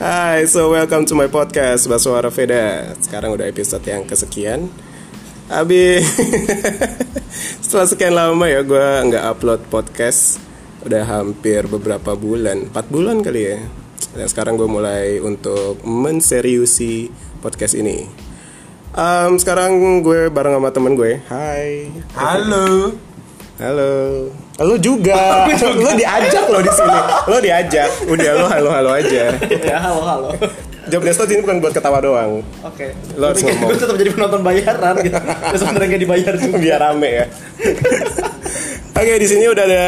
Hai, so welcome to my podcast Basuara Veda. Sekarang udah episode yang kesekian. Abi, setelah sekian lama ya gue nggak upload podcast. Udah hampir beberapa bulan, 4 bulan kali ya. Dan sekarang gue mulai untuk menseriusi podcast ini. Um, sekarang gue bareng sama temen gue. Hai. Halo. Halo. Lo juga. Lo diajak lo di sini. Lo diajak. Udah lo halo halo aja. Ya, halo halo. Job desk lo ini bukan buat ketawa doang. Oke. Lo harus ngomong. Gue tetap jadi penonton bayaran gitu. Ya sebenarnya nggak dibayar juga. Biar rame ya. Oke, di sini udah ada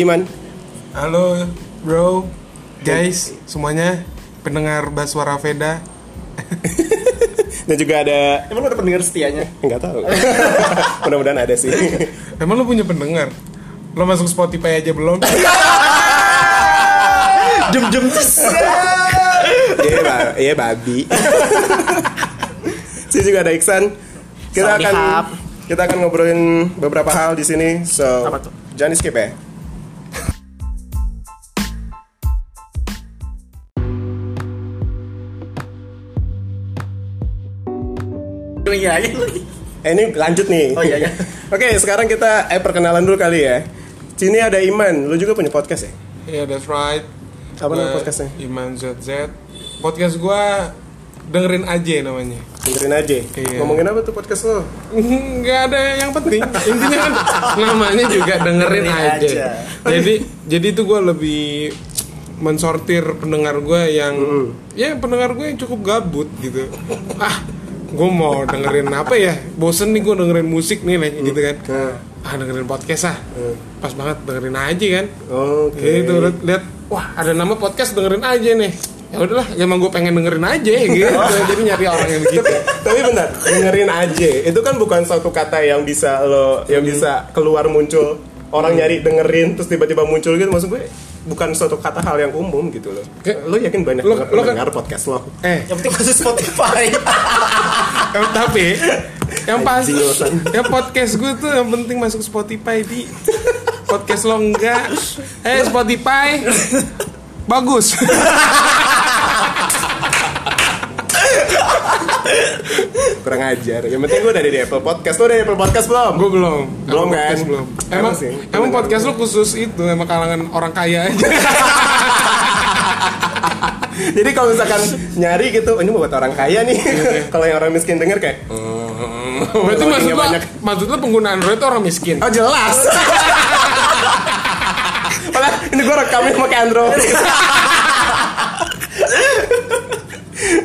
Iman. Halo bro, guys, semuanya pendengar Baswara Veda. Dan juga ada Emang lo ada pendengar setianya? nggak tahu. Mudah-mudahan ada sih. Emang lo punya pendengar? Lo masuk Spotify aja belum? Jem-jem tes. Iya, ba- iya babi. Sini juga ada Iksan. Kita akan hap. kita akan ngobrolin beberapa hal di sini. So, Apa tuh? jangan di skip ya. Iya aja lagi. Eh, ini lanjut nih. Oh, iya, iya. Oke, sekarang kita eh perkenalan dulu kali ya. Sini ada Iman. Lu juga punya podcast ya? Iya, that's right. Apa nama podcastnya? Iman ZZ. Podcast gua dengerin aja namanya. Dengerin aja. Iya. Ngomongin apa tuh podcast lo? Nggak ada yang penting. Intinya kan namanya juga dengerin Dengerin aja. aja. Jadi jadi itu gua lebih mensortir pendengar gue yang ya pendengar gue yang cukup gabut gitu ah gue mau dengerin apa ya? Bosen nih gue dengerin musik nih nih gitu kan. Ah dengerin podcast ah. Pas banget dengerin aja kan. Oke. gitu lihat, lihat. Wah ada nama podcast dengerin aja nih. Ya udahlah ya emang gue pengen dengerin aja gitu. Jadi nyari orang yang begitu. Tapi bentar, dengerin aja. Itu kan bukan suatu kata yang bisa lo yang bisa keluar muncul. Orang nyari dengerin terus tiba-tiba muncul gitu. Maksud gue bukan suatu kata hal yang umum gitu loh. Kayak- Lo yakin banyak Lo- lo kan- pendengar podcast lo? eh. Yang penting masuk Spotify. Tapi yang pas Anjing, Osan. yang podcast gue tuh yang penting masuk Spotify di podcast lo enggak eh Spotify bagus Kurang ajar. Yang penting gue udah ada di Apple Podcast. Lo udah di Apple Podcast belum? gue belum Belum, kan? belum Emang emang sih. emang podcast lo khusus itu emang kalangan orang kaya aja Jadi kalau misalkan nyari gitu, "Oh, ini buat orang kaya nih. kalau yang orang miskin denger kayak berarti maksud lo banyak. maksud lo pengguna Android itu orang miskin Oh jelas. Padahal ini gue rekamnya pakai Android.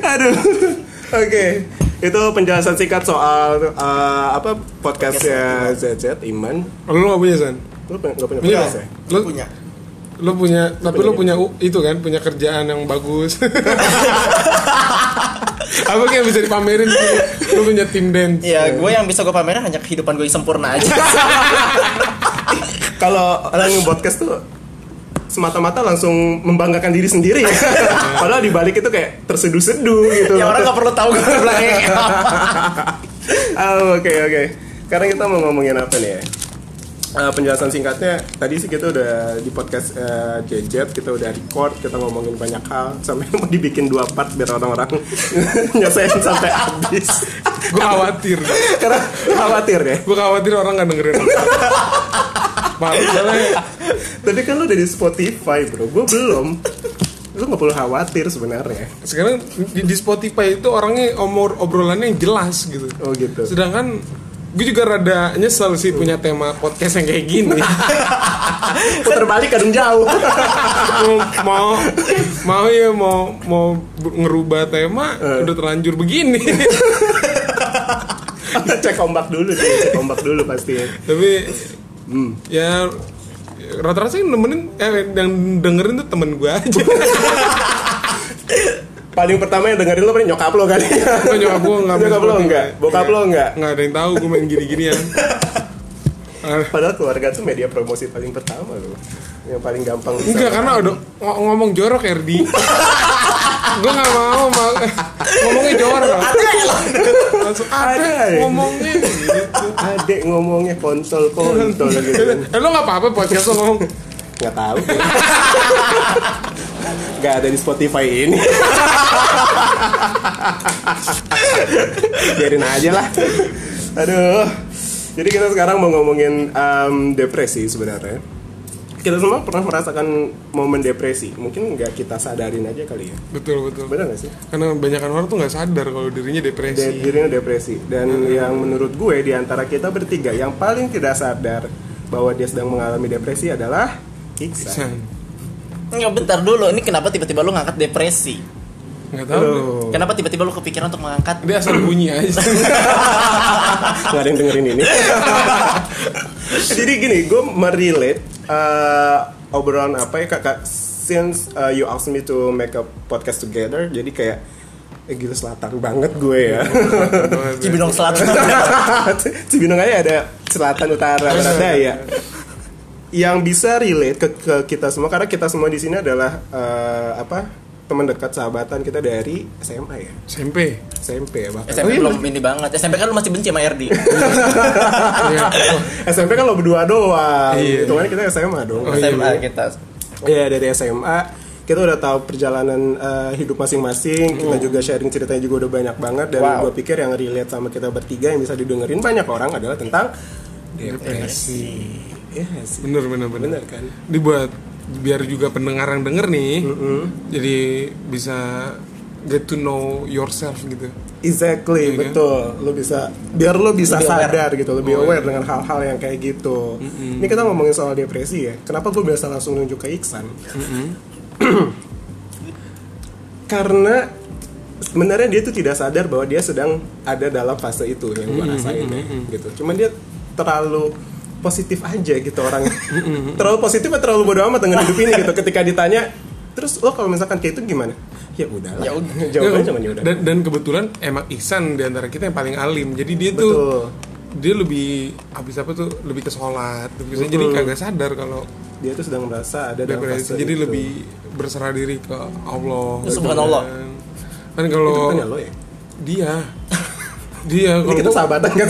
Aduh. Oke. Itu penjelasan singkat soal uh, apa podcastnya ZZ Iman. lo gak punya san Lu punya- nggak punya punya podcast ya? lo Punya. Lo punya tapi lo punya itu kan punya kerjaan yang bagus apa kayak bisa dipamerin gitu? lo punya tim dance Iya, gue yang bisa gue pamerin hanya kehidupan gue yang sempurna aja. Kalau orang yang podcast tuh semata-mata langsung membanggakan diri sendiri ya. Padahal di balik itu kayak terseduh-seduh gitu. ya orang nggak perlu tahu gue belakangnya kayak apa. Oh, Oke oke. Sekarang kita mau ngomongin apa nih ya? Eh, penjelasan singkatnya tadi sih kita udah di podcast eh, Jejet kita udah record kita ngomongin banyak hal sampai mau dibikin dua part biar orang-orang nyelesain sampai habis. Gue khawatir. Karena khawatir ya? Gue khawatir orang nggak dengerin. Malu tapi kan lu udah di Spotify bro. Gue belum. Lu nggak perlu khawatir sebenarnya. Sekarang di, di Spotify itu orangnya omor obrolannya yang jelas gitu. Oh gitu. Sedangkan gue juga rada nyesel sih punya tema podcast yang kayak gini. Putar balik kadang jauh. Mau mau mau ya mau mau ngerubah tema udah terlanjur begini. Cek ombak dulu sih cek ombak dulu pasti tapi ya rata-rata sih nemenin eh, yang dengerin tuh temen gue aja paling pertama yang dengerin lo paling nyokap lo kali Bukan nyokap gue nggak nyokap lo enggak bokap lo enggak nggak? Ada yang tahu gue main gini-ginian. Ah, padahal keluarga tuh media promosi paling pertama loh. Yang paling gampang enggak karena udah ng- ngomong jorok Erdi. Gue nggak mau ma- ngomongnya jorok. Langsung ada ya? ngomongnya. Gitu adek ngomongnya kontol kontol gitu. Eh lo nggak apa-apa podcast lo ngomong. Nggak tahu Gak ada di Spotify ini. Biarin aja lah. Aduh. Jadi kita sekarang mau ngomongin em, depresi sebenarnya. Kita semua pernah merasakan momen depresi. Mungkin nggak kita sadarin aja kali ya. betul betul Benar nggak sih? karena banyakan orang tuh nggak sadar kalau dirinya De- depresi dirinya depresi. Dan yang menurut gue di antara kita bertiga yang paling tidak sadar bahwa dia sedang mengalami depresi adalah Iksan. San Nggak bentar dulu, ini kenapa tiba-tiba lu ngangkat depresi? nggak tahu. Aduh. Kenapa tiba-tiba lu kepikiran untuk mengangkat? Dia asal bunyi aja. Nggak ada yang dengerin ini. Jadi gini gue merelate uh, obrolan apa ya kakak since uh, you asked me to make a podcast together jadi kayak eh gila selatan banget gue ya. Cibinong Selatan? Cibinong aja ada selatan utara barat daya yang bisa relate ke, ke kita semua karena kita semua di sini adalah uh, apa teman dekat sahabatan kita dari SMA ya SMP SMP ya bahkan SMP belum ini banget. SMP kan lu masih benci sama RD. Iya. SMP kan lo berdua doang Iya. hitungannya kita SMA dong Oh, iya, SMA iya. kita. Iya dari SMA kita udah tahu perjalanan eh, hidup masing-masing. Kita juga sharing ceritanya juga udah banyak banget dan Wow. gue pikir yang relate sama kita bertiga yang bisa didengerin banyak orang adalah tentang depresi Iya sih. bener bener bener Bener kan? dibuat biar juga pendengar yang denger nih jadi bisa get to know yourself gitu Exactly, Iya kan? betul. Lo bisa biar lo bisa Lebih aware. sadar gitu, lebih Oh, aware dengan hal-hal yang kayak gitu. Ini kita ngomongin soal depresi ya. Kenapa gue biasa langsung nunjuk ke Iksan? Karena sebenarnya dia tuh tidak sadar bahwa dia sedang ada dalam fase itu yang gue rasain ya, gitu. Cuman dia terlalu positif aja gitu orangnya. terlalu positif atau terlalu bodoh amat dengan hidup ini gitu. Ketika ditanya, terus lo kalau misalkan kayak itu gimana? Ya udahlah. Ya udah. Jawabannya cuma ya udah. dan, dan kebetulan emang Iksan di antara kita yang paling alim jadi dia Betul. tuh dia lebih habis apa tuh lebih ke sholat lebih ke- jadi kagak sadar kalau dia tuh sedang merasa ada dalam fase jadi itu. lebih berserah diri ke Allah Ya, subhanallah. kan, kan itu kalau lo ya dia dia kalau kita gua- sahabatan kan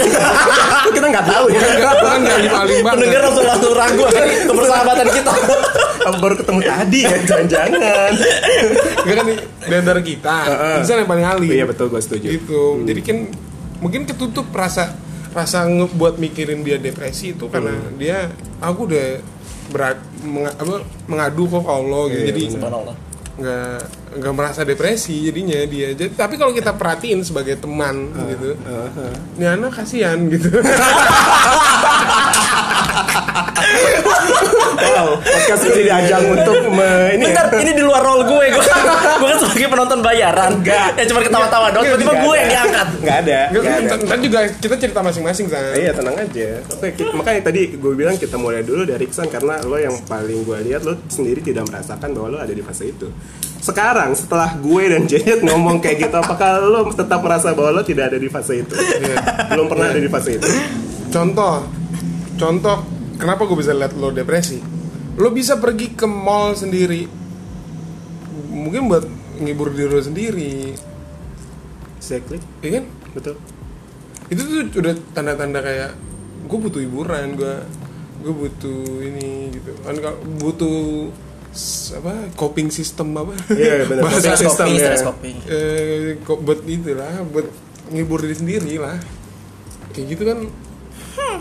kita nggak tahu ya? Enggak, gua kan gak alim alim banget Pendengar langsung langsung ragu. Kan kepersahabatan kita. Baru ketemu tadi ya jangan-jangan. Enggak kan di antara kita. Iksan yang paling alim. Iya betul gue setuju. Gitu. Jadi kan mungkin ketutup rasa rasa ngebuat mikirin dia depresi itu karena Hmm. dia aku udah berat menga- apa, mengadu kok Allah gitu. Iya, jadi. Subhanallah. Nggak nggak merasa depresi jadinya dia. Jadi tapi kalau kita perhatiin sebagai teman Ah, gitu. ini anak kasihan gitu wow podcast ini diajang untuk me, ini ya. Bentar, ini di luar role gue. Gue gue kan sebagai penonton bayaran. Enggak. Ya cuma ketawa-tawa doang. Tiba-tiba gue yang diangkat. nggak ada kan juga kita cerita masing-masing kan Iya tenang aja. Oke, makanya tadi gue bilang kita mulai dulu dari Iksan karena lo yang paling gue lihat lo sendiri tidak merasakan bahwa lo ada di fase itu. Sekarang setelah gue dan Janet ngomong kayak gitu, apakah lo tetap merasa bahwa lo tidak ada di fase itu? Belum pernah ada di fase itu. contoh contoh kenapa gue bisa lihat lo depresi? Lo bisa pergi ke mall sendiri. Mungkin buat ngibur diri lo sendiri. Exactly, ya kan? Betul. itu tuh udah tanda-tanda kayak gue butuh hiburan gue gue butuh ini gitu. Kan kalau butuh apa coping system apa? Iya, benar. bahasa Coping Stress system, coping, ya. stress coping. eh kok buat itulah buat ngibur diri sendiri lah. Kayak gitu kan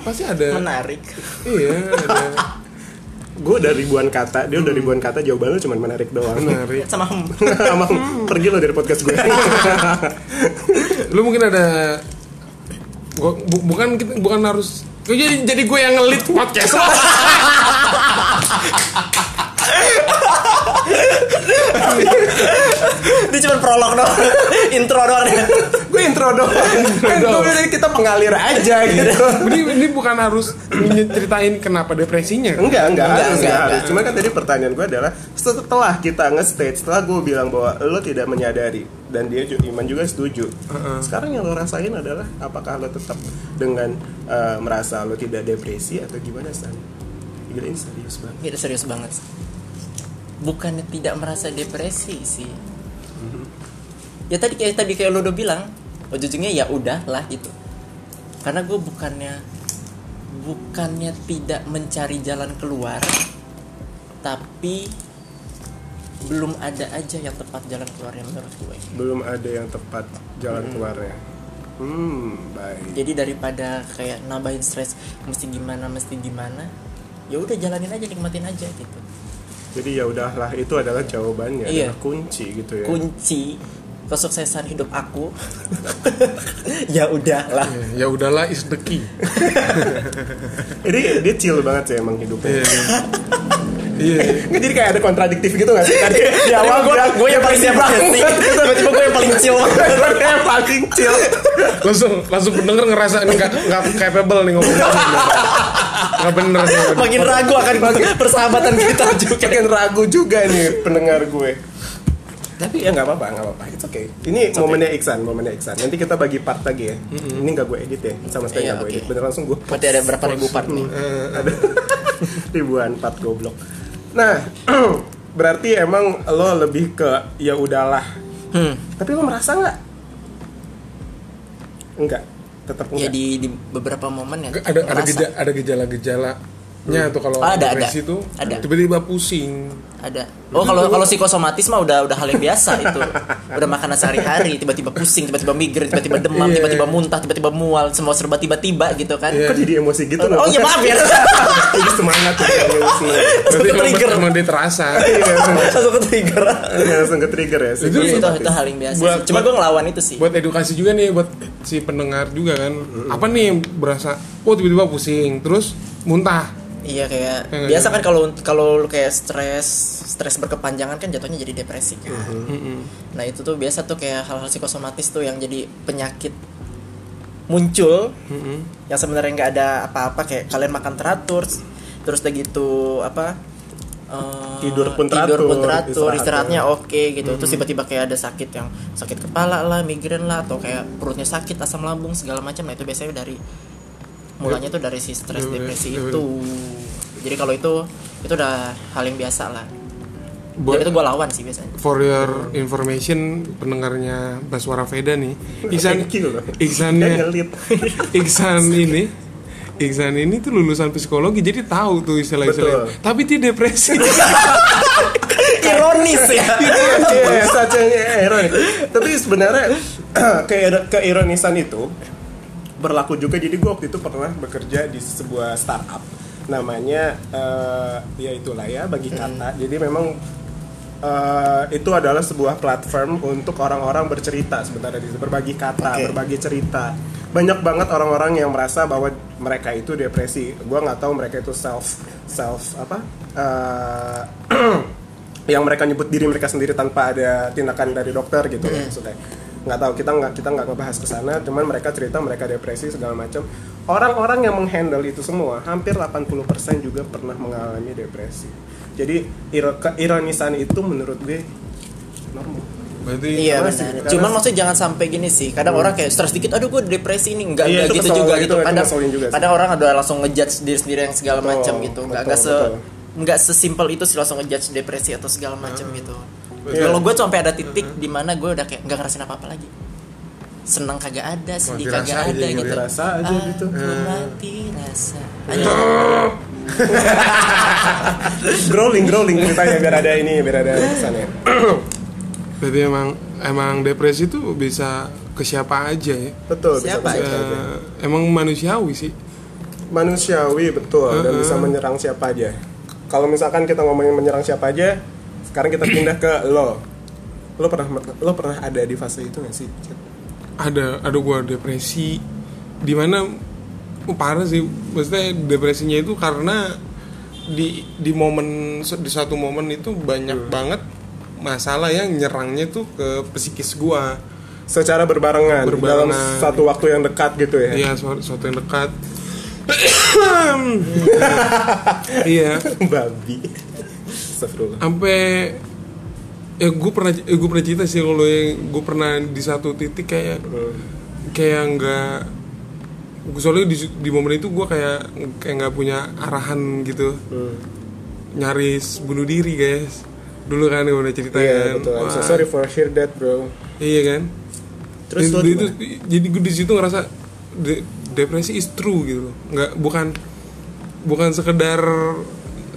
pasti ada Menarik. iya ada Gue udah ribuan kata, dia udah ribuan kata, jawaban lo cuma menarik doang. menarik Sama. Sama pergi lo dari podcast gue. lu mungkin ada gua, bu- bukan kita- bukan harus jadi jadi gue yang ngelit podcast Dia cuma prolog doang. Intro doang dia. gue intro doang. Kan gue kita mengalir aja gitu. ini ini bukan harus ceritain kenapa depresinya Enggak, enggak, Enggak, harus, enggak, enggak. Cuma kan tadi pertanyaan gue adalah setelah kita nge-stage, setelah gue bilang bahwa lo tidak menyadari dan dia Iman juga setuju. Sekarang yang lo rasain adalah apakah lo tetap dengan eh, merasa lo tidak depresi atau gimana San? Gila ini serius banget. Ini serius banget. Bukannya tidak merasa depresi sih. Ya tadi kayak tadi kayak lo udah bilang, ujung-ujungnya ya udah lah gitu. Karena gue bukannya bukannya tidak mencari jalan keluar, tapi belum ada aja yang tepat jalan keluarnya menurut gue belum ada yang tepat jalan keluarnya. Hmm baik. Jadi daripada kayak nambahin stres mesti gimana mesti gimana ya udah jalanin aja nikmatin aja gitu jadi ya udahlah itu adalah jawabannya Iya. adalah kunci gitu ya. Kunci kesuksesan hidup aku. Ya udahlah. Ya udahlah is the key. Ini dia chill banget sih emang hidupnya. Iya iya. Nggak, jadi kayak ada kontradiktif gitu gak sih? Tadi di awal gue yang paling depresi tiba-tiba gue yang paling chill gue yang paling chill. Langsung langsung pendengar ngerasa ini nggak nggak capable nih ngomong nggak bener nih makin ragu akan persahabatan kita juga. Makin ragu juga nih pendengar gue. Tapi ya nggak apa-apa nggak apa-apa. It's okay. Ini momennya Iksan momennya Iksan. Nanti kita bagi part lagi ya. Ini nggak gue edit ya sama sekali Iya, nggak gue edit. Bener langsung gue berarti ada berapa ribu part nih? ada ribuan part goblok. Nah berarti emang lo lebih ke ya udahlah. Hmm. tapi lo merasa nggak? Enggak tetap ya di, di beberapa momen ya ada ada gejala ada gejala gejalanya tuh kalau Oh, ada, depresi ada. tuh Ada. tiba-tiba pusing ada oh kalau kalau psikosomatis mah udah udah hal yang biasa itu. Udah makanan sehari-hari tiba-tiba pusing tiba-tiba migrain tiba-tiba demam Iya. tiba-tiba muntah tiba-tiba mual semua serba tiba-tiba gitu kan. Iya. kok jadi emosi gitu oh iya maaf ya. Jadi semangat tuh jadi semangat. berarti emang, Ke-trigger. emang dia terasa. Langsung ke trigger. Iya, langsung ke trigger ya sih. Itu- itu, itu, itu hal yang biasa Buat- cuma gue ngelawan itu sih. buat edukasi juga nih buat si pendengar juga kan. Apa nih berasa oh tiba-tiba pusing terus muntah Iya kayak Hmm. biasa kan kalau kalau lu kayak stres stres berkepanjangan kan jatuhnya jadi depresi kan. Nah itu tuh biasa tuh kayak hal-hal psikosomatis tuh yang jadi penyakit muncul yang sebenarnya nggak ada apa-apa kayak kalian makan teratur terus udah gitu apa eh, Tidur pun tidur teratur, pun teratur istirahatnya. istirahatnya oke gitu. Terus tiba-tiba kayak ada sakit yang sakit kepala lah migrain lah atau kayak perutnya sakit asam lambung segala macam. Nah itu biasanya dari mulanya tuh dari si stres depresi itu jadi kalau itu itu udah hal yang biasa lah buat dan itu gue lawan sih biasanya for your information pendengarnya Baswara Veda nih Iksan. Iksannya. Iksan ini Iksan ini tuh lulusan psikologi jadi tahu tuh istilah-istilah Betul. tapi dia depresi ironis ya Iya, saja ironi. Tapi sebenarnya ke keironisan itu berlaku juga. Jadi gue waktu itu pernah bekerja di sebuah startup namanya eh, ya itulah ya bagi kata. Jadi memang eh, itu adalah sebuah platform untuk orang-orang bercerita sebenarnya berbagi kata, Oke. berbagi cerita. Banyak banget orang-orang yang merasa bahwa mereka itu depresi. Gua nggak tahu mereka itu self self apa eh, yang mereka nyebut diri mereka sendiri tanpa ada tindakan dari dokter gitu Hmm. maksudnya nggak tahu kita nggak kita nggak ngebahas ke sana cuman mereka cerita mereka depresi segala macam. Orang-orang yang menghandle itu semua hampir 80% juga pernah mengalami depresi. Jadi iro- keironisan itu menurut gue normal. Berarti iya benar. cuman maksudnya jangan sampai gini sih. Kadang orang kayak stres dikit aduh gue depresi ini enggak Iya, enggak gitu kesel, juga itu- gitu. itu kadang juga kadang orang udah langsung ngejudge diri sendiri yang segala macam gitu. Enggak enggak se enggak sesimpel itu sih langsung ngejudge depresi atau segala macam Hmm. gitu Iya. kalau gue sampai ada titik di mana gue udah kayak nggak ngerasain apa apa lagi senang kagak ada sedih kagak aja ada gitu. gitu Dirasa aja gitu. Aku mati rasa aja growling growling ceritanya biar ada ini biar ada kesannya berarti emang emang depresi tuh bisa ke siapa aja ya betul bisa Siapa bisa aja? aja. Eh, emang manusiawi sih manusiawi betul dan bisa menyerang siapa aja. Kalau misalkan kita ngomongin menyerang siapa aja, sekarang kita pindah ke lo. Lo pernah lo pernah ada di fase itu gak sih? Ada ada gua depresi di mana oh, parah sih maksudnya depresinya itu karena di di momen di satu momen itu banyak banget masalah yang nyerangnya tuh ke psikis gua Secara berbarengan, Berbarengan. dalam satu waktu yang dekat gitu ya. iya suatu yang dekat iya Babi. Astagfirullah. sampai ya gue pernah eh, gue pernah cerita sih kalau yang gue pernah di satu titik kayak kayak nggak soalnya di, di momen itu gue kayak kayak nggak punya arahan gitu Hmm. nyaris bunuh diri guys dulu kan gue udah cerita Iya kan betul. I'm so sorry for hear that bro. iya kan Terus Dan itu jadi gue di situ ngerasa de- depresi is true gitu nggak bukan bukan sekedar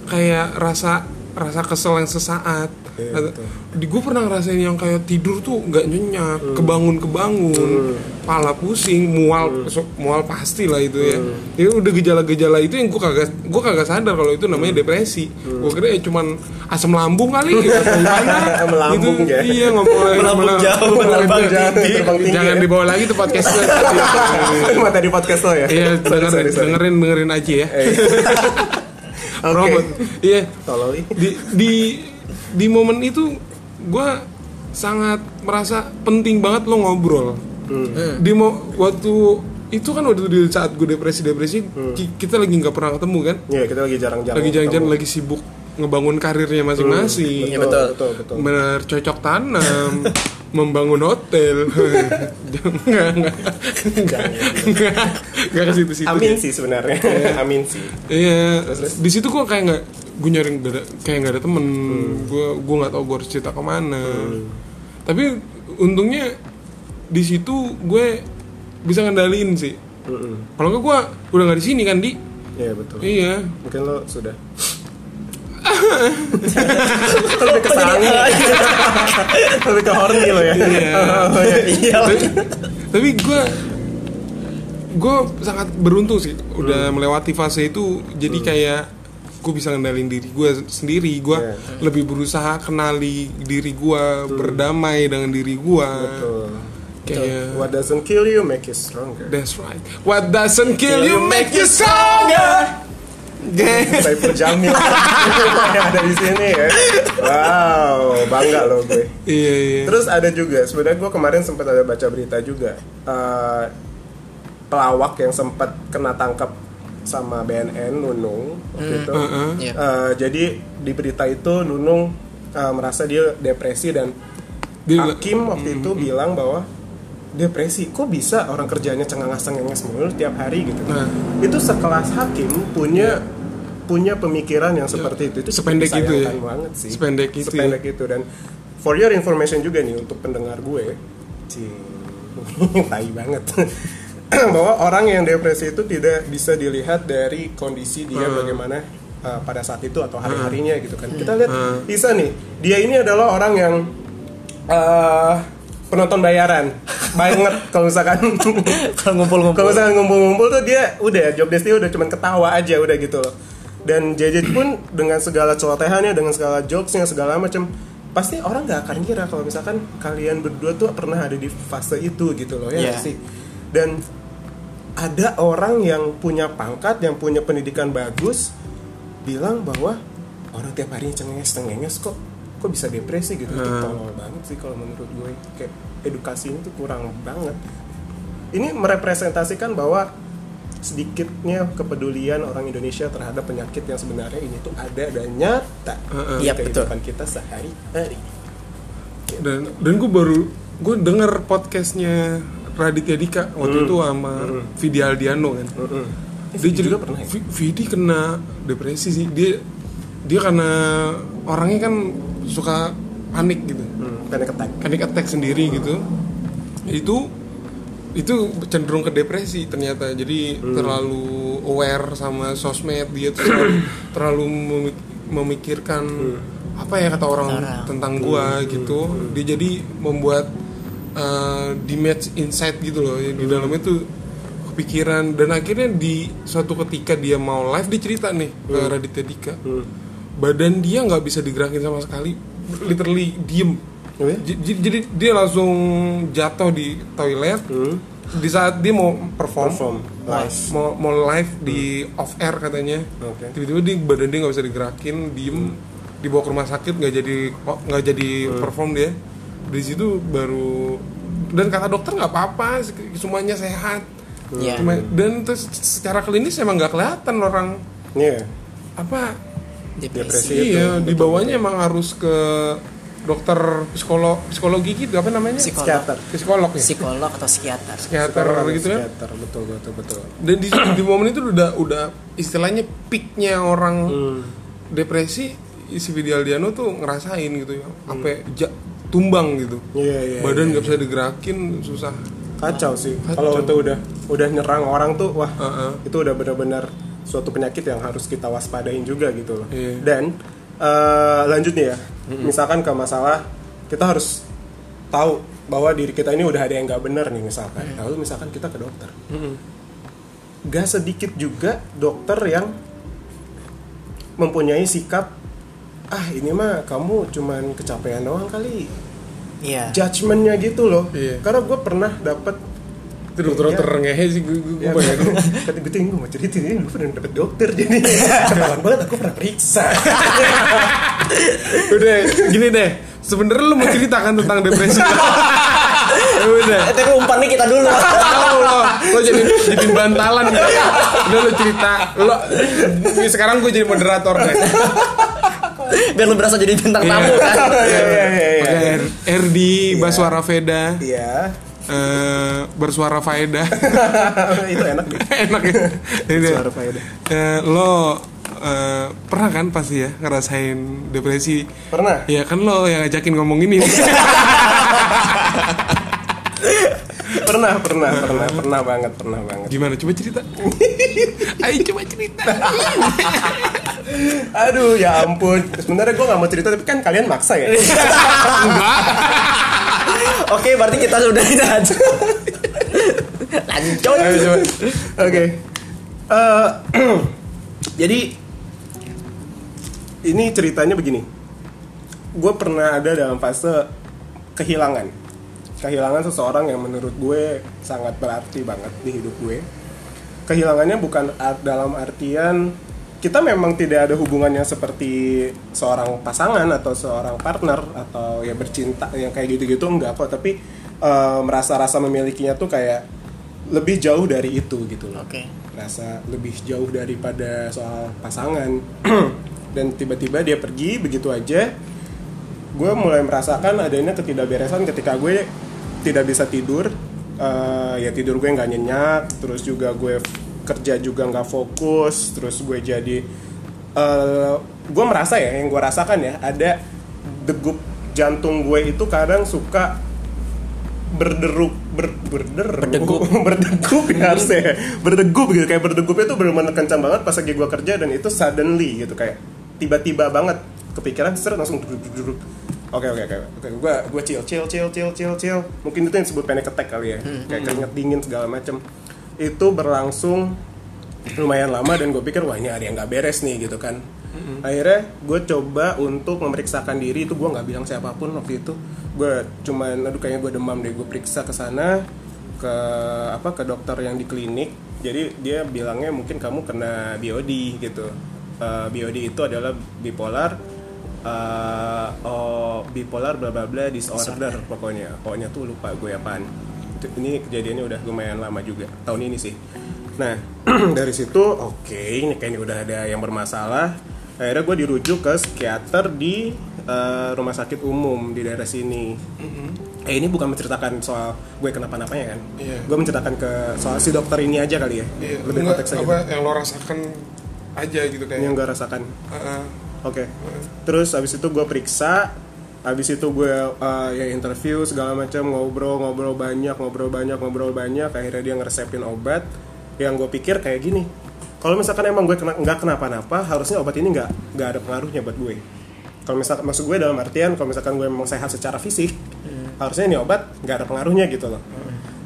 kayak rasa rasa kesel yang sesaat Iya, Atau- betul. di gue pernah ngerasain yang kayak tidur tuh nggak nyenyak Hmm. kebangun kebangun pala pusing mual Hmm. so- mual pasti lah itu ya itu udah gejala-gejala itu yang gue kagak gue kagak sadar kalau itu namanya depresi gue kira ya cuman asam lambung kali atau gimana Hmm. Melambung gitu. ya. iya ngomong lagi Melambung jauh, tinggi. Terbang tinggi jangan ya. dibawa lagi tuh podcast gue Mata di podcast lo ya? iya dengerin dengerin aja ya Eh. Oke. Robot. Iya. Tolol. Di di di momen itu gue sangat merasa penting banget lo ngobrol. Hmm. Di mo waktu itu kan waktu di saat gue depresi depresi kita lagi nggak pernah ketemu kan. Iya, kita lagi jarang-jarang. Lagi jalan-jalan ketemu. lagi sibuk ngebangun karirnya masing-masing. Iya, betul. betul, betul. Bercocok tanam, membangun hotel. Enggak. Enggak, enggak ke situ-situ. Amin sih sebenarnya. Amin sih. Iya, di situ gue kayak nggak gue nyari nggak kayak nggak ada temen, gue gue nggak tahu gue harus cerita ke mana. Tapi untungnya di situ gue bisa ngendaliin sih. Mm-mm. Kalau nggak gue udah nggak di sini kan di. Iya betul. Iya. Mungkin lo sudah. Lebih ke sange. lebih ke horny lo ya. Oh, iya. iya. Tapi, gue gue sangat beruntung sih udah melewati fase itu. Jadi kayak gue bisa ngendalin diri gue sendiri. Gue Iya. lebih berusaha kenali diri gue berdamai dengan diri gue kayak What doesn't kill you make you stronger. that's right. What doesn't kill you make you stronger Saiful Jamil yang ada di sini ya. Wow, bangga loh gue. iya iya Terus ada juga, sebenarnya gue kemarin sempat ada baca berita juga eh, pelawak yang sempat kena tangkap sama BNN Nunung waktu itu. Heeh. Iya. Eh, jadi di berita itu Nunung eh, merasa dia depresi dan Dia- hakim waktu itu bilang bahwa depresi kok bisa orang kerjanya cengenges-cengenges mulu tiap hari gitu. Nah. Itu sekelas hakim punya punya pemikiran yang seperti itu. Itu cukup Sependek itu ya? banget sih. Sependek itu ya? Sependek itu dan for your information juga nih untuk pendengar gue. Cing. tai banget. bahwa orang yang depresi itu tidak bisa dilihat dari kondisi dia bagaimana uh, pada saat itu atau hari-harinya gitu kan. Kita lihat Hmm. bisa nih, dia ini adalah orang yang uh, penonton bayaran banget kalau misalkan kalau ngumpul-ngumpul kalau misalkan ngumpul-ngumpul tuh dia udah job desk dia udah cuman ketawa aja udah gitu loh. Dan JJ pun dengan segala celotehannya, dengan segala jokesnya, segala macam pasti orang nggak akan kira kalau misalkan kalian berdua tuh pernah ada di fase itu gitu loh ya nggak sih. Dan ada orang yang punya pangkat, yang punya pendidikan bagus, bilang bahwa orang tiap harinya cengenges-cengenges kok kok bisa depresi gitu. Itu tolol banget sih kalau menurut gue. Kayak edukasi ini tuh kurang banget. Ini merepresentasikan bahwa sedikitnya kepedulian orang Indonesia terhadap penyakit yang sebenarnya ini tuh ada dan nyata Heeh. di Iya, kehidupan kita sehari-hari. dan dan gue baru gue denger podcastnya Raditya Dika waktu itu sama Vidi Aldiano kan Mm-mm. Eh, dia juga pernah ya? Vi- Vidi kena depresi sih dia dia karena orangnya kan suka panik gitu Hmm, panic attack. panic attack sendiri gitu itu itu cenderung ke depresi ternyata. Jadi terlalu aware sama sosmed dia tuh terlalu, terlalu memi- memikirkan apa ya kata orang Orang. tentang gua gitu. Dia jadi membuat uh, damage inside gitu loh. Di dalamnya tuh kepikiran. Dan akhirnya di suatu ketika dia mau live dia cerita nih ke Raditya Dika. Hmm. badan dia nggak bisa digerakin sama sekali. Literally diem Oh ya? Jadi dia langsung jatuh di toilet. Hmm. di saat dia mau perform, Perform. Live. mau mau live di off air katanya. Oke. tiba-tiba di badan dia nggak bisa digerakin diem. Dibawa ke rumah sakit nggak jadi nggak jadi perform dia. Di situ baru dan kata dokter nggak apa-apa semuanya sehat. Iya. Cuma- dan terus secara klinis emang nggak kelihatan orang. Iya. apa? Depresi. Depresi. itu, iya dibawanya emang harus ke dokter psikolog psikologi gitu apa namanya Psikolog. Psikiater. psikolog ya psikolog atau psikiater psikiater Psikolog, gitu kan psikiater, betul betul betul. dan di, di momen itu udah udah istilahnya peaknya orang Hmm. depresi si Vidi Aldiano tuh ngerasain gitu ya sampai ja- tumbang gitu Iya iya. badan iya. nggak bisa digerakin susah kacau sih. Kalau itu udah udah nyerang orang tuh wah Heeh. itu udah benar-benar suatu penyakit yang harus kita waspadain juga gitu loh. Iya. Dan eh, lanjut nih ya misalkan ke masalah kita harus tahu bahwa diri kita ini udah ada yang nggak benar nih misalkan. Lalu misalkan kita ke dokter. Gak sedikit juga dokter yang mempunyai sikap ah ini mah kamu cuman kecapean doang kali. Iya. judgementnya gitu loh. Iya. karena gue pernah dapet itu dokter-dokter ngehe sih gue gue ya, banyak. kata gue tuh gue mau cerita ini gue pernah dapet dokter jadi. Ketahuan banget aku pernah periksa. Udah gini deh. Sebenarnya lu mau ceritakan tentang depresi. Ya udah tapi umpan nih kita dulu. tahu lo lo jadi jadi bantalan. Udah lo cerita. Lo sekarang gue jadi moderator deh. Biar lu berasa jadi bintang tamu kan. Iya, iya, iya, iya. RD Baswara Veda. Iya eh, bersuara faedah. Itu enak nih enak ya. Suara faedah. Eh, lo eh, pernah kan pasti ya ngerasain depresi? Pernah. Ya kan lo yang ngajakin ngomong ini. Pernah pernah pernah pernah banget pernah banget. Gimana? Coba cerita. Ayo coba cerita. Aduh ya ampun. Sebenarnya gue nggak mau cerita tapi kan kalian maksa ya. Enggak Oke, berarti kita sudah ini aja. Lanjut. ayo coba Oke. Eh, jadi ini ceritanya begini. Gue pernah ada dalam fase kehilangan. Kehilangan seseorang yang menurut gue sangat berarti banget di hidup gue. Kehilangannya bukan dalam artian kita memang tidak ada hubungannya seperti seorang pasangan atau seorang partner atau ya bercinta yang kayak gitu-gitu enggak kok. Tapi eh, merasa rasa memilikinya tuh kayak lebih jauh dari itu gitu loh. Oke. rasa lebih jauh daripada soal pasangan. Dan tiba-tiba dia pergi begitu aja gue mulai merasakan adanya ketidakberesan ketika gue tidak bisa tidur. Eh, ya tidur gue nggak nyenyak terus juga gue kerja juga nggak fokus terus gue jadi eh, gue merasa ya yang gue rasakan ya ada degup jantung gue itu kadang suka berderuk ber, berder Berdegup. berdegup ya harusnya berdegup gitu kayak berdegupnya tuh benar-benar kencang banget pas lagi gue kerja dan itu suddenly gitu kayak tiba-tiba banget. Kepikiran seret langsung duduk duduk oke oke oke oke. Gue gue chill chill chill chill chill chill. Mungkin itu yang disebut panic attack kali ya. Kayak keringet dingin segala macem itu berlangsung lumayan lama dan gue pikir wah ini ada yang nggak beres nih gitu kan. Akhirnya gue coba untuk memeriksakan diri itu gue nggak bilang siapa pun waktu itu. Gue cuman aduh kayaknya gue demam deh gue periksa ke sana ke apa ke dokter yang di klinik. Jadi dia bilangnya mungkin kamu kena BOD gitu. Eh, BOD itu adalah bipolar eh, oh bipolar bla bla bla disorder pokoknya. Pokoknya tuh lupa gue apaan ini kejadiannya udah lumayan lama juga tahun ini sih nah dari situ oke ini kayaknya udah ada yang bermasalah akhirnya gue dirujuk ke psikiater di eh, rumah sakit umum di daerah sini eh ini bukan menceritakan soal gue kenapa-napanya kan Iya. gue menceritakan ke soal si dokter ini aja kali ya Iya, lebih enggak, konteksnya apa gitu. yang lo rasakan aja gitu kayak yang gue rasakan Heeh. Oke. Terus abis itu gue periksa, abis itu gue uh, ya interview segala macam ngobrol ngobrol banyak ngobrol banyak ngobrol banyak akhirnya dia ngeresepin obat yang gue pikir kayak gini. Kalau misalkan emang gue kena nggak kenapa-napa, harusnya obat ini nggak nggak ada pengaruhnya buat gue. Kalau misalkan maksud gue dalam artian kalau misalkan gue memang sehat secara fisik, harusnya ini obat nggak ada pengaruhnya gitu loh.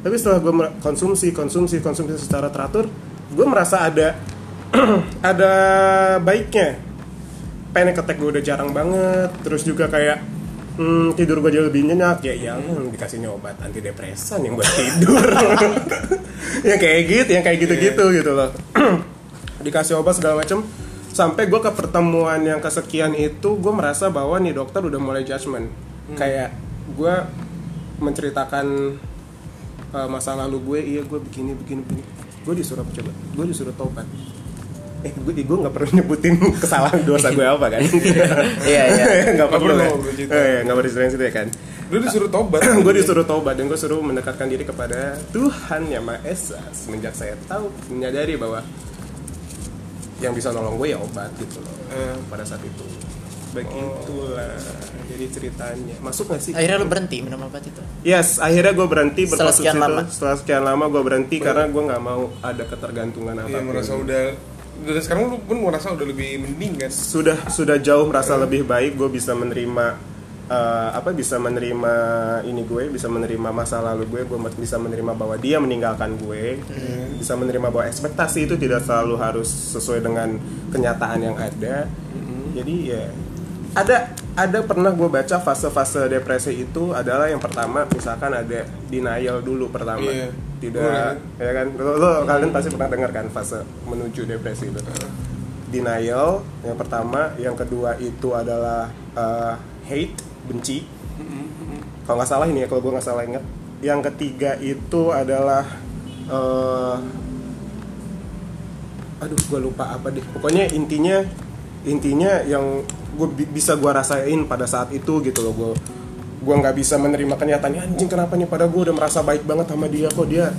Tapi setelah gue konsumsi konsumsi konsumsi secara teratur, gue merasa ada ada baiknya panic attack gue udah jarang banget terus juga kayak hmm, tidur gue jauh lebih nyenyak. Ya ya dikasihnya obat antidepresan yang buat tidur. Yang kayak gitu yang kayak gitu-gitu gitu loh. Dikasih obat segala macem. Sampai gue ke pertemuan yang kesekian itu gue merasa bahwa nih dokter udah mulai judgement. Kayak gue menceritakan uh, masa lalu gue iya gue begini begini begini. Gue disuruh coba? Gue disuruh tobat eh gue gue nggak perlu nyebutin kesalahan dosa gue apa kan Iya, iya. nggak perlu perlu, kan nggak perlu diserahin situ ya kan Lu disuruh tobat. gue disuruh tobat dan gue suruh mendekatkan diri kepada Tuhan yang Maha Esa semenjak saya tahu menyadari bahwa yang bisa nolong gue ya obat gitu loh Eh. pada saat itu begitulah jadi ceritanya masuk gak sih Akhirnya lu berhenti minum obat itu. Yes, akhirnya gue berhenti Setelah sekian itu. lama. Setelah sekian lama gue berhenti karena gue nggak mau ada ketergantungan apa Iya merasa udah dan sekarang lu pun merasa udah lebih mending kan? Sudah sudah jauh merasa lebih baik gue bisa menerima eh, apa bisa menerima ini gue bisa menerima masa lalu gue gue bisa menerima bahwa dia meninggalkan gue bisa menerima bahwa ekspektasi itu tidak selalu harus sesuai dengan kenyataan yang ada. Jadi ya ada ada pernah gue baca fase-fase depresi itu adalah yang pertama misalkan ada denial dulu pertama. Iya. Tidak ya kan? Lo, lo kalian pasti pernah dengar kan fase menuju depresi itu. Denial yang pertama. Yang kedua itu adalah uh, hate benci. Kalau nggak salah ini ya kalau gue nggak salah inget yang ketiga itu adalah uh, aduh gue lupa apa deh. Pokoknya intinya intinya yang gue bisa gue rasain pada saat itu gitu loh gue gue nggak bisa menerima kenyataannya anjing kenapa nih pada gue udah merasa baik banget sama dia kok dia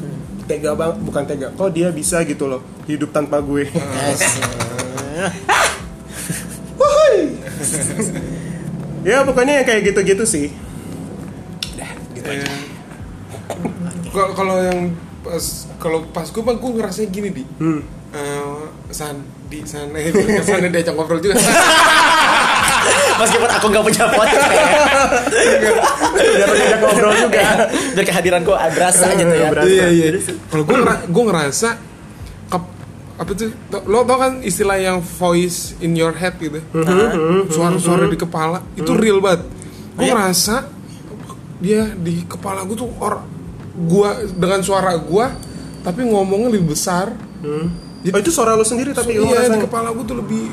tega banget bukan tega kok dia bisa gitu loh hidup tanpa gue ya pokoknya yang kayak gitu-gitu sih Eh, kalau kalau yang pas kalau pas gue mah gue ngerasain gini di hmm. Eh, san di sana eh, sana diajak ngobrol juga Meskipun aku nggak punya podcast biar diajak ngobrol juga. Biar kehadiranku berasa gitu ya. Berasa. iya. Iya kalau gue ngera- gue ngerasa apa tuh lo tau kan istilah yang voice in your head gitu? Suara-suara di kepala itu real banget. Gue Iya. ngerasa dia di kepala gue tuh or gua dengan suara gua tapi ngomongnya lebih besar. Oh itu suara lu sendiri tapi lu iya di kepala gue tuh lebih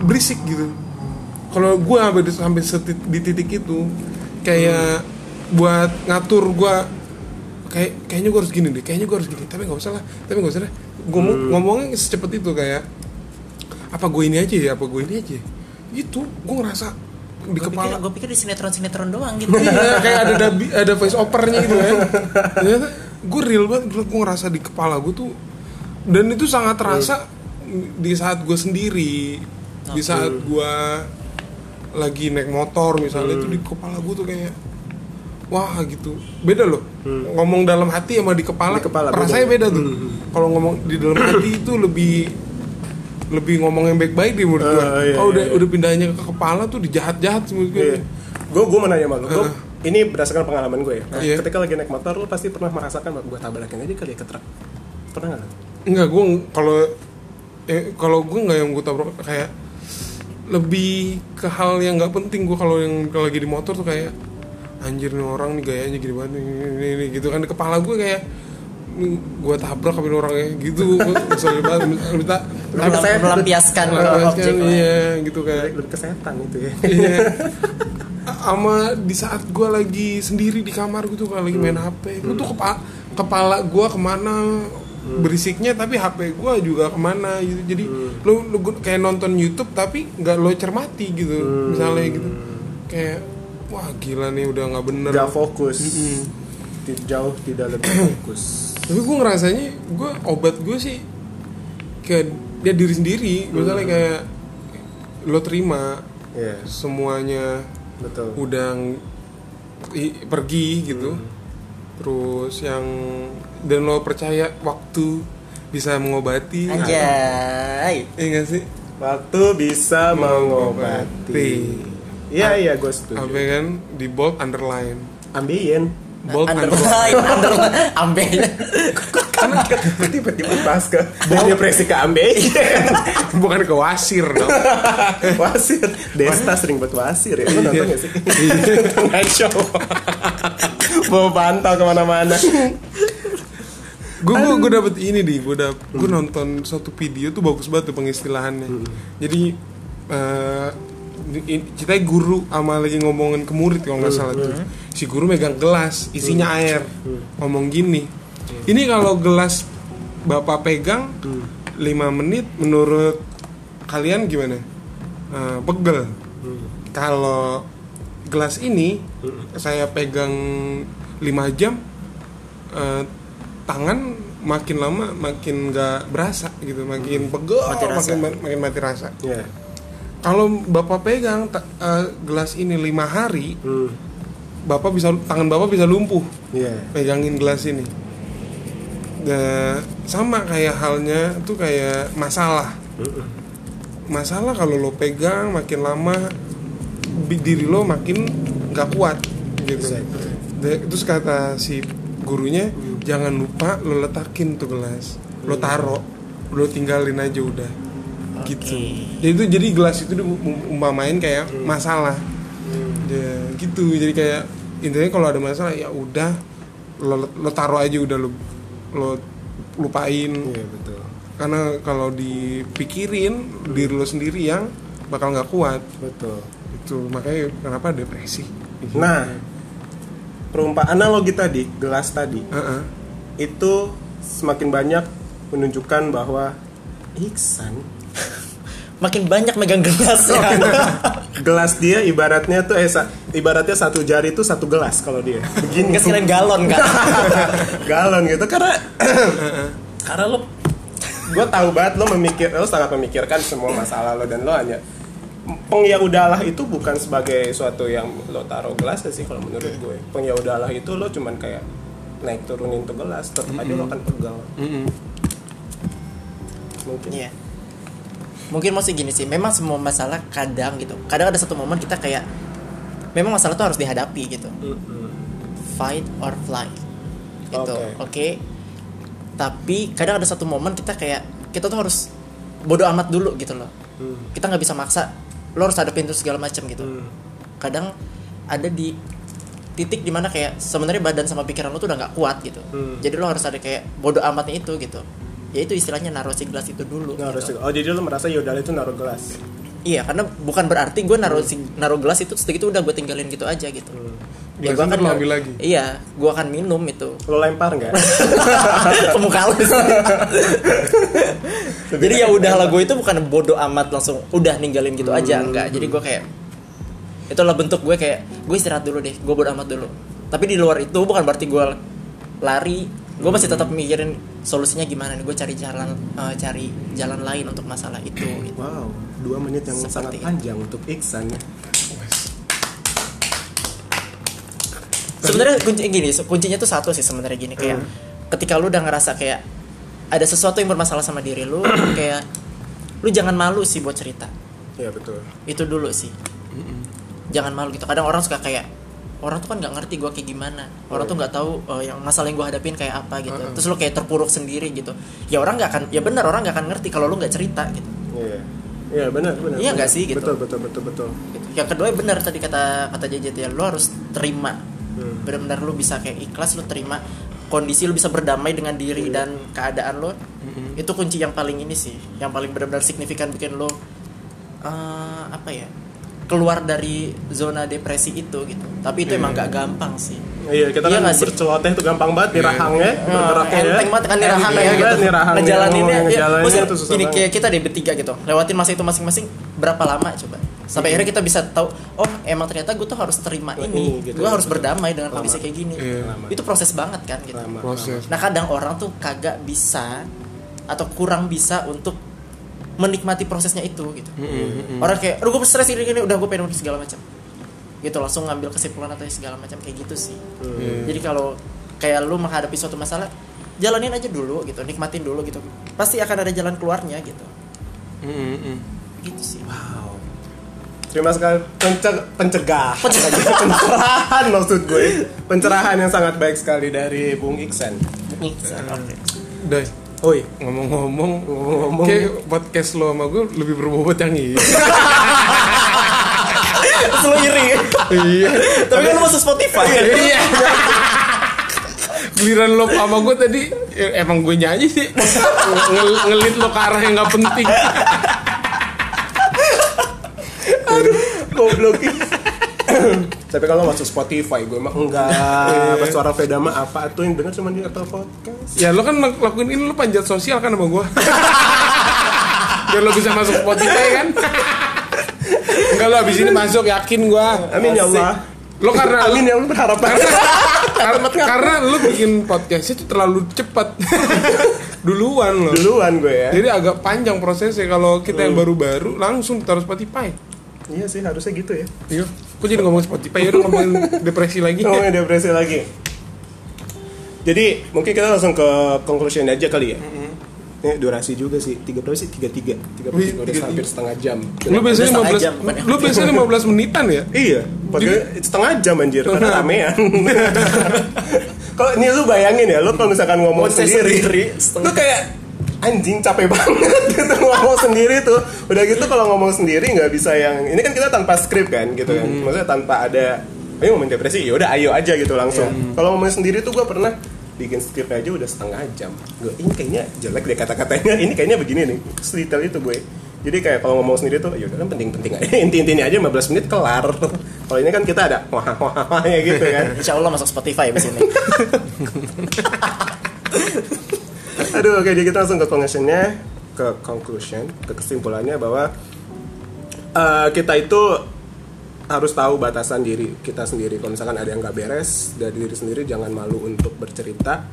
berisik gitu kalau gue sampai di- sampai di titik itu kayak buat ngatur gue kayak kayaknya gue harus gini deh kayaknya gue harus gini tapi nggak usah lah tapi nggak usah deh. Gue ngomongnya secepat itu kayak apa gue ini aja ya? Apa gue ini aja gitu gue ngerasa di Gue pikir, kepala gue pikir di sinetron-sinetron doang gitu. Iya, kayak ada dabi, ada voice overnya gitu kan. Ternyata gue real banget, gue ngerasa di kepala gue tuh dan itu sangat terasa di saat gue sendiri, di saat gue lagi naik motor misalnya itu di kepala gue tuh kayak wah gitu beda loh ngomong dalam hati sama di kepala, Di kepala rasanya beda. beda, tuh kalau ngomong di dalam hati itu lebih lebih ngomong yang baik-baik deh menurut gue Ah, iya, kalau udah iya, iya. udah pindahnya ke kepala tuh di jahat-jahat menurut gue Iya. Gue gue mau nanya sama lu. Gua- Heeh. ini berdasarkan pengalaman gue ya. Nah, Iya. Ketika lagi naik motor, lu pasti pernah merasakan gue tabrakin aja kali ya ke truk. Pernah nggak? Enggak, gue kalau eh, kalau gue nggak yang gue tabrak kayak lebih ke hal yang nggak penting. Gue kalau yang kalau lagi di motor tuh kayak anjir nih orang nih gayanya gini banget nih, ini, ini, ini," gitu kan. Di kepala gue kayak gue tabrak ini orangnya gitu. Gue kesel banget. Minta melampiaskan Melampiaskan, objek iya gitu kayak Lebih ke setan itu ya. iya. Sama di saat gue lagi sendiri di kamar gue tuh kalau lagi main hp gue tuh kepa kepala gue ke mana berisiknya tapi hp gue juga ke mana gitu. Jadi lu, lu gu- kayak nonton YouTube tapi nggak lo cermati gitu misalnya gitu. Kayak wah gila nih udah nggak bener. Gak fokus. Ti- Jauh tidak lebih fokus. tapi gue ngerasanya gue obat gue sih ke dia diri sendiri. Misalnya kayak lo terima Iya, semuanya betul. udah i- pergi gitu. Terus yang dan lo percaya waktu bisa mengobati Anjay iya gak sih Waktu bisa mengobati. Iya iya gue setuju. apa kan di bold underline Ambien. bold underline Underline Ambenya Kok tiba-tiba bahas ke depresi ke ambien. bukan ke wasir dong wasir. Desta sering buat wasir ya. Lu nonton gak sih? Tonight show. Bawa bantal ke mana-mana. Gue gue gue dapet ini di. Gue dap gue nonton satu video tuh bagus banget tuh pengistilahannya. Jadi eh ini- ceritanya guru sama lagi ngomongin ke murid kalau nggak salah tuh. Si guru megang gelas isinya air. Ngomong gini ini kalau gelas bapak pegang 5 menit menurut kalian gimana? Eh, pegel. Kalau gelas ini saya pegang 5 jam eh, tangan makin lama makin nggak berasa gitu makin pegel Mati rasa. makin makin mati rasa Iya. kalau bapak pegang eh, gelas ini lima hari Hmm. bapak bisa tangan bapak bisa lumpuh Iya. pegangin gelas ini Nah, sama kayak halnya tuh kayak masalah. Masalah kalau lo pegang makin lama diri lo makin nggak kuat gitu. Exactly. Terus kata si gurunya jangan lupa lo letakin tuh gelas, lo taro, lo tinggalin aja udah. Gitu. Jadi itu jadi gelas itu umpamain kayak masalah. Ya, gitu. Jadi kayak intinya kalau ada masalah ya udah lo, lo taruh aja udah lo lo lupain Iya betul. karena kalau dipikirin diri lo sendiri yang bakal nggak kuat Betul. itu makanya kenapa depresi Nah, perumpamaan analogi tadi, gelas tadi, Heeh. itu semakin banyak menunjukkan bahwa Iksan Makin banyak megang gelas ya. gelas dia ibaratnya tuh eh sa- ibaratnya satu jari itu satu gelas kalau dia begini sekalian galon kan. galon gitu karena karena lo gue tahu banget lo memikir lo sangat memikirkan semua masalah lo dan lo hanya pengyaudalah itu bukan sebagai suatu yang lo taruh gelas sih kalau menurut gue pengyaudalah itu lo cuman kayak naik turunin tuh gelas tetap aja lo akan pegang Mm-mm. mungkin Iya. Mungkin masih gini sih, memang semua masalah kadang gitu. Kadang ada satu momen kita kayak memang masalah tuh harus dihadapi gitu. Mm-mm. Fight or flight. Gitu. Oke. Oke. Tapi kadang ada satu momen kita kayak kita tuh harus bodoh amat dulu gitu loh. Hmm. Kita nggak bisa maksa. Lo harus hadapin itu segala macam gitu. Hmm. Kadang ada di titik di mana kayak sebenarnya badan sama pikiran lo tuh udah nggak kuat gitu. Hmm. Jadi lo harus ada kayak bodoh amatnya itu gitu. Ya itu istilahnya naruh si gelas itu dulu. Harus gitu. oh jadi lo merasa yaudah itu naruh gelas Iya, karena bukan berarti gue naruh si- naruh gelas itu segitu udah gue tinggalin gitu aja gitu. Ya, itu akan lo ambil lagi? Iya, gue akan minum itu. lo lempar nggak muka lu sih. Jadi ya udahlah gue itu bukan bodoh amat langsung udah ninggalin gitu aja enggak. Jadi gue kayak itulah bentuk gue kayak gue istirahat dulu deh, gue bodoh amat dulu. Tapi di luar itu bukan berarti gue lari, gue masih tetap mikirin solusinya gimana nih. Gue cari jalan eh, cari jalan lain untuk masalah itu. Gitu. wow dua menit yang sangat Seperti itu. panjang untuk Iksan sebenarnya kunci gini kuncinya tuh satu sih sebenarnya gini kayak ketika lu udah ngerasa kayak ada sesuatu yang bermasalah sama diri lu kayak lu jangan malu sih buat cerita. Iya betul. Itu dulu sih. Jangan malu gitu. Kadang orang suka kayak orang tuh kan nggak ngerti gue kayak gimana. Orang tuh nggak tahu eh, yang masalah yang gue hadapin kayak apa gitu. Terus lu kayak terpuruk sendiri gitu. Ya orang nggak akan ya benar orang nggak akan ngerti kalau lu nggak cerita gitu. Iya. Iya benar benar. Iya nggak sih, gitu? Betul betul betul betul. gitu. yang kedua benar tadi kata kata JJ ya lu harus terima Hmm. benar-benar lu bisa kayak ikhlas lu terima kondisi lu bisa berdamai dengan diri Iya. dan keadaan lu. Itu kunci yang paling ini sih yang paling benar-benar signifikan bikin lu eh, apa ya keluar dari zona depresi itu gitu. Tapi itu emang gak gampang sih. Iya kita Iya kan berceloteh tuh gampang banget Iya. nirahangnya bergeraknya ya. enteng banget kan nirahan ya Enteng gitu. ngejalaninnya ya, ngejalaninnya maksudnya tuh susah ini kayak kita deh bertiga gitu. Lewatin masa itu masing-masing berapa lama coba sampai akhirnya kita bisa tahu oh emang ternyata gue tuh harus terima Ini, ini gitu, gue harus berdamai dengan kondisi kayak gini. Iya. Lama. itu proses banget kan gitu. Lama, proses. Nah kadang orang tuh kagak bisa atau kurang bisa untuk menikmati prosesnya itu gitu. Orang kayak aduh gue stres ini gini udah gue pengen segala macam. Gitu langsung ngambil kesimpulan atau segala macam kayak gitu sih. Iya. jadi kalau kayak lu menghadapi suatu masalah jalanin aja dulu gitu. Nikmatin dulu gitu. Pasti akan ada jalan keluarnya gitu. Mm-mm. gitu sih. Wow. Terima sekali. Pence- pencegahan. Pencerahan maksud gue. Pencerahan yang sangat baik sekali dari Bung Iksan. Oke. Dai, Oi, ngomong-ngomong ngomong-ngomong. Kayak podcast lo sama gue lebih berbobot yang ini. Terus lu iri. Iya. Tapi kan lu masuk Spotify. Iya. Giliran lo sama gue tadi ya, emang gue nyanyi sih. Ngel- ngelit lo ke arah yang nggak penting goblok. Tapi kalau masuk Spotify gue mah enggak. Bersuara Veda mah apa tuh yang benar cuma di Apple Podcast. ya lo kan lak- lakuin ini lo panjat sosial kan sama gue biar lo bisa masuk Spotify kan enggak lo abis ini masuk yakin gue Amin ya Allah. lo karena Amin ya Allah berharap banget. karena, karena lo bikin podcastnya itu terlalu cepat duluan lo Duluan gue ya. jadi agak panjang prosesnya kalau kita yang baru-baru langsung taruh Spotify Iya sih harusnya gitu ya. iya kok jadi ngomong Spotify ya udah ngomongin depresi lagi Ngomongin depresi lagi. Jadi mungkin kita langsung ke conclusion aja kali ya. Ini durasi juga sih. Tiga berapa sih? Tiga tiga. Tiga udah tiga- hampir setengah jam. Lu biasanya setengah 15 jam, bukan Lu biasanya 15 menitan ya? Iya, padahal setengah jam anjir karena ramean. kalau ini lu bayangin ya, lu kalau misalkan ngomong sendiri, sendiri, lu kayak anjing capek banget gitu ngomong sendiri tuh. Udah gitu kalau ngomong sendiri nggak bisa yang ini kan kita tanpa skrip kan gitu kan. Maksudnya tanpa ada ayo ngomongin depresi, ya udah ayo aja gitu langsung. Kalau ngomong sendiri tuh gua pernah bikin skrip aja udah setengah jam. Gue ini kayaknya jelek deh kata-katanya. Ini kayaknya begini nih. Sedetail itu gue. Jadi kayak kalau ngomong sendiri tuh ya udah kan penting-penting aja. Inti-intinya aja 15 menit kelar. Kalau ini kan kita ada wah wah wahnya gitu kan. Insya Allah masuk Spotify abis ini. Aduh, oke jadi kita langsung ke conclusionnya, ke conclusion, ke kesimpulannya bahwa eh, kita itu harus tahu batasan diri kita sendiri. Kalau misalkan ada yang nggak beres dari diri sendiri, jangan malu untuk bercerita.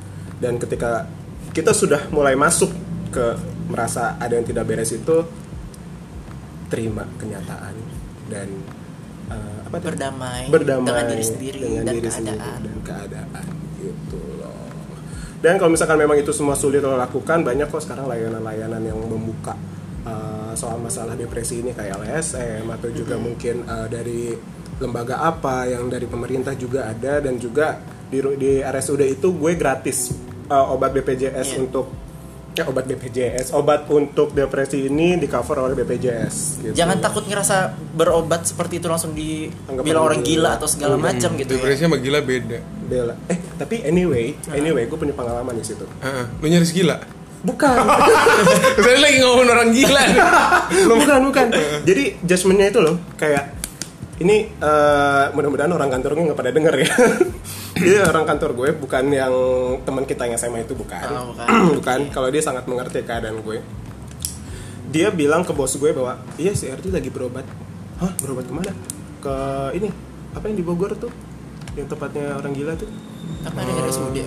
Dan ketika kita sudah mulai masuk ke merasa ada yang tidak beres itu, terima kenyataan dan eh, apa? Berdamai berdamai dengan diri sendiri dengan dan diri keadaan. sendiri dan keadaan gitu. Dan kalau misalkan memang itu semua sulit lo lakukan, banyak kok sekarang layanan-layanan yang membuka uh, soal masalah depresi ini kayak LSM atau juga mungkin uh, dari lembaga apa yang dari pemerintah juga ada dan juga di di RSUD itu gue gratis uh, obat BPJS Iya. untuk ya obat BPJS, obat untuk depresi ini di cover oleh BPJS. gitu. Jangan takut ngerasa berobat seperti itu langsung Anggap dibilang orang orang gila. gila atau segala macam gitu ya. Depresi sama gila beda. Bella. Eh, tapi anyway, anyway, gue punya pengalaman di situ. Heeh. Lu nyaris gila. Bukan. Tadi lagi ngomongin orang gila. bukan, bukan. Jadi judgementnya itu loh, kayak ini eh, mudah-mudahan orang kantornya nggak pada denger ya. Jadi orang kantor gue bukan yang teman kita yang SMA itu bukan. Oh, bukan. bukan. Kalau dia sangat mengerti keadaan gue. Dia bilang ke bos gue bahwa iya si RT lagi berobat. Hah, berobat ke mana? Ke ini apa yang di Bogor tuh? Yang tempatnya orang gila tuh? Apa ada RSUD?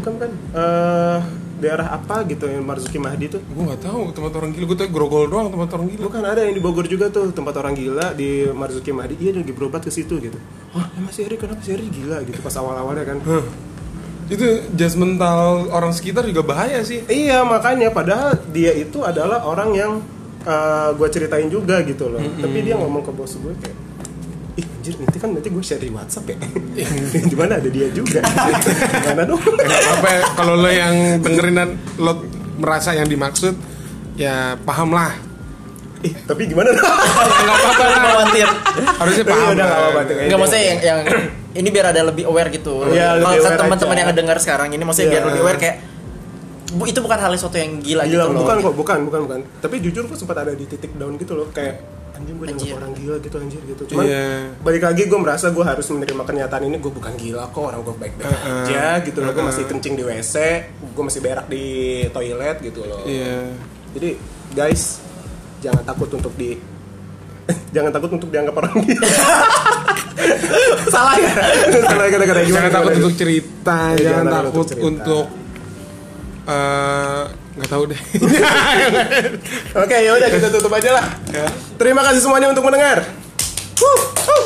Bukan bukan. Eh daerah apa gitu yang Marzuki Mahdi tuh? gue nggak tahu tempat orang gila. Gue tahu grogol doang tempat orang gila. Bukan ada yang di Bogor juga tuh tempat orang gila di Marzuki Mahdi. Iya lagi berobat ke situ gitu. Wah, emang si Eri kenapa si Eri gila gitu pas awal-awalnya kan? Hah. Itu judgmental orang sekitar juga bahaya sih. Iya makanya padahal dia itu adalah orang yang gue ceritain juga gitu loh. Tapi dia ngomong ke bos gue kayak, ih anjir nanti kan nanti gue share di WhatsApp ya. di mana ada dia juga. Gimana dong? Nggak apa-apa ya, kalau lo yang dengerin dan lo merasa yang dimaksud ya paham lah. ih tapi gimana? dong? Nggak apa-apa lah. Khawatir. Harusnya Iya, paham. udah, nggak lah. apa-apa tuh. Enggak maksudnya yang, yang ini biar ada lebih aware gitu. Iya, lebih Kalau aware teman-teman yang ngedengar sekarang ini maksudnya biar Iya. lebih aware kayak bu itu bukan hal sesuatu yang gila, Gila, gitu loh. bukan kok, bukan, bukan, bukan. Tapi jujur gue sempat ada di titik down gitu loh, kayak anjing gue Anjir. dianggap orang gila gitu anjir gitu. Cuman Iya. balik lagi gue merasa gue harus menerima kenyataan ini gue bukan gila kok orang gue baik-baik Uh-uh. aja gitu loh. Gue masih kencing di WC, gue masih berak di toilet gitu loh. Iya. Jadi guys jangan takut untuk di jangan takut untuk dianggap orang gila. Salah ya? Salah kata-kata gimana? Jangan takut gimana? untuk cerita, jangan jangan takut takut untuk cerita. untuk eh, nggak tahu deh. Oke, ya udah kita tutup aja lah. Terima kasih semuanya untuk mendengar. Huh, huh.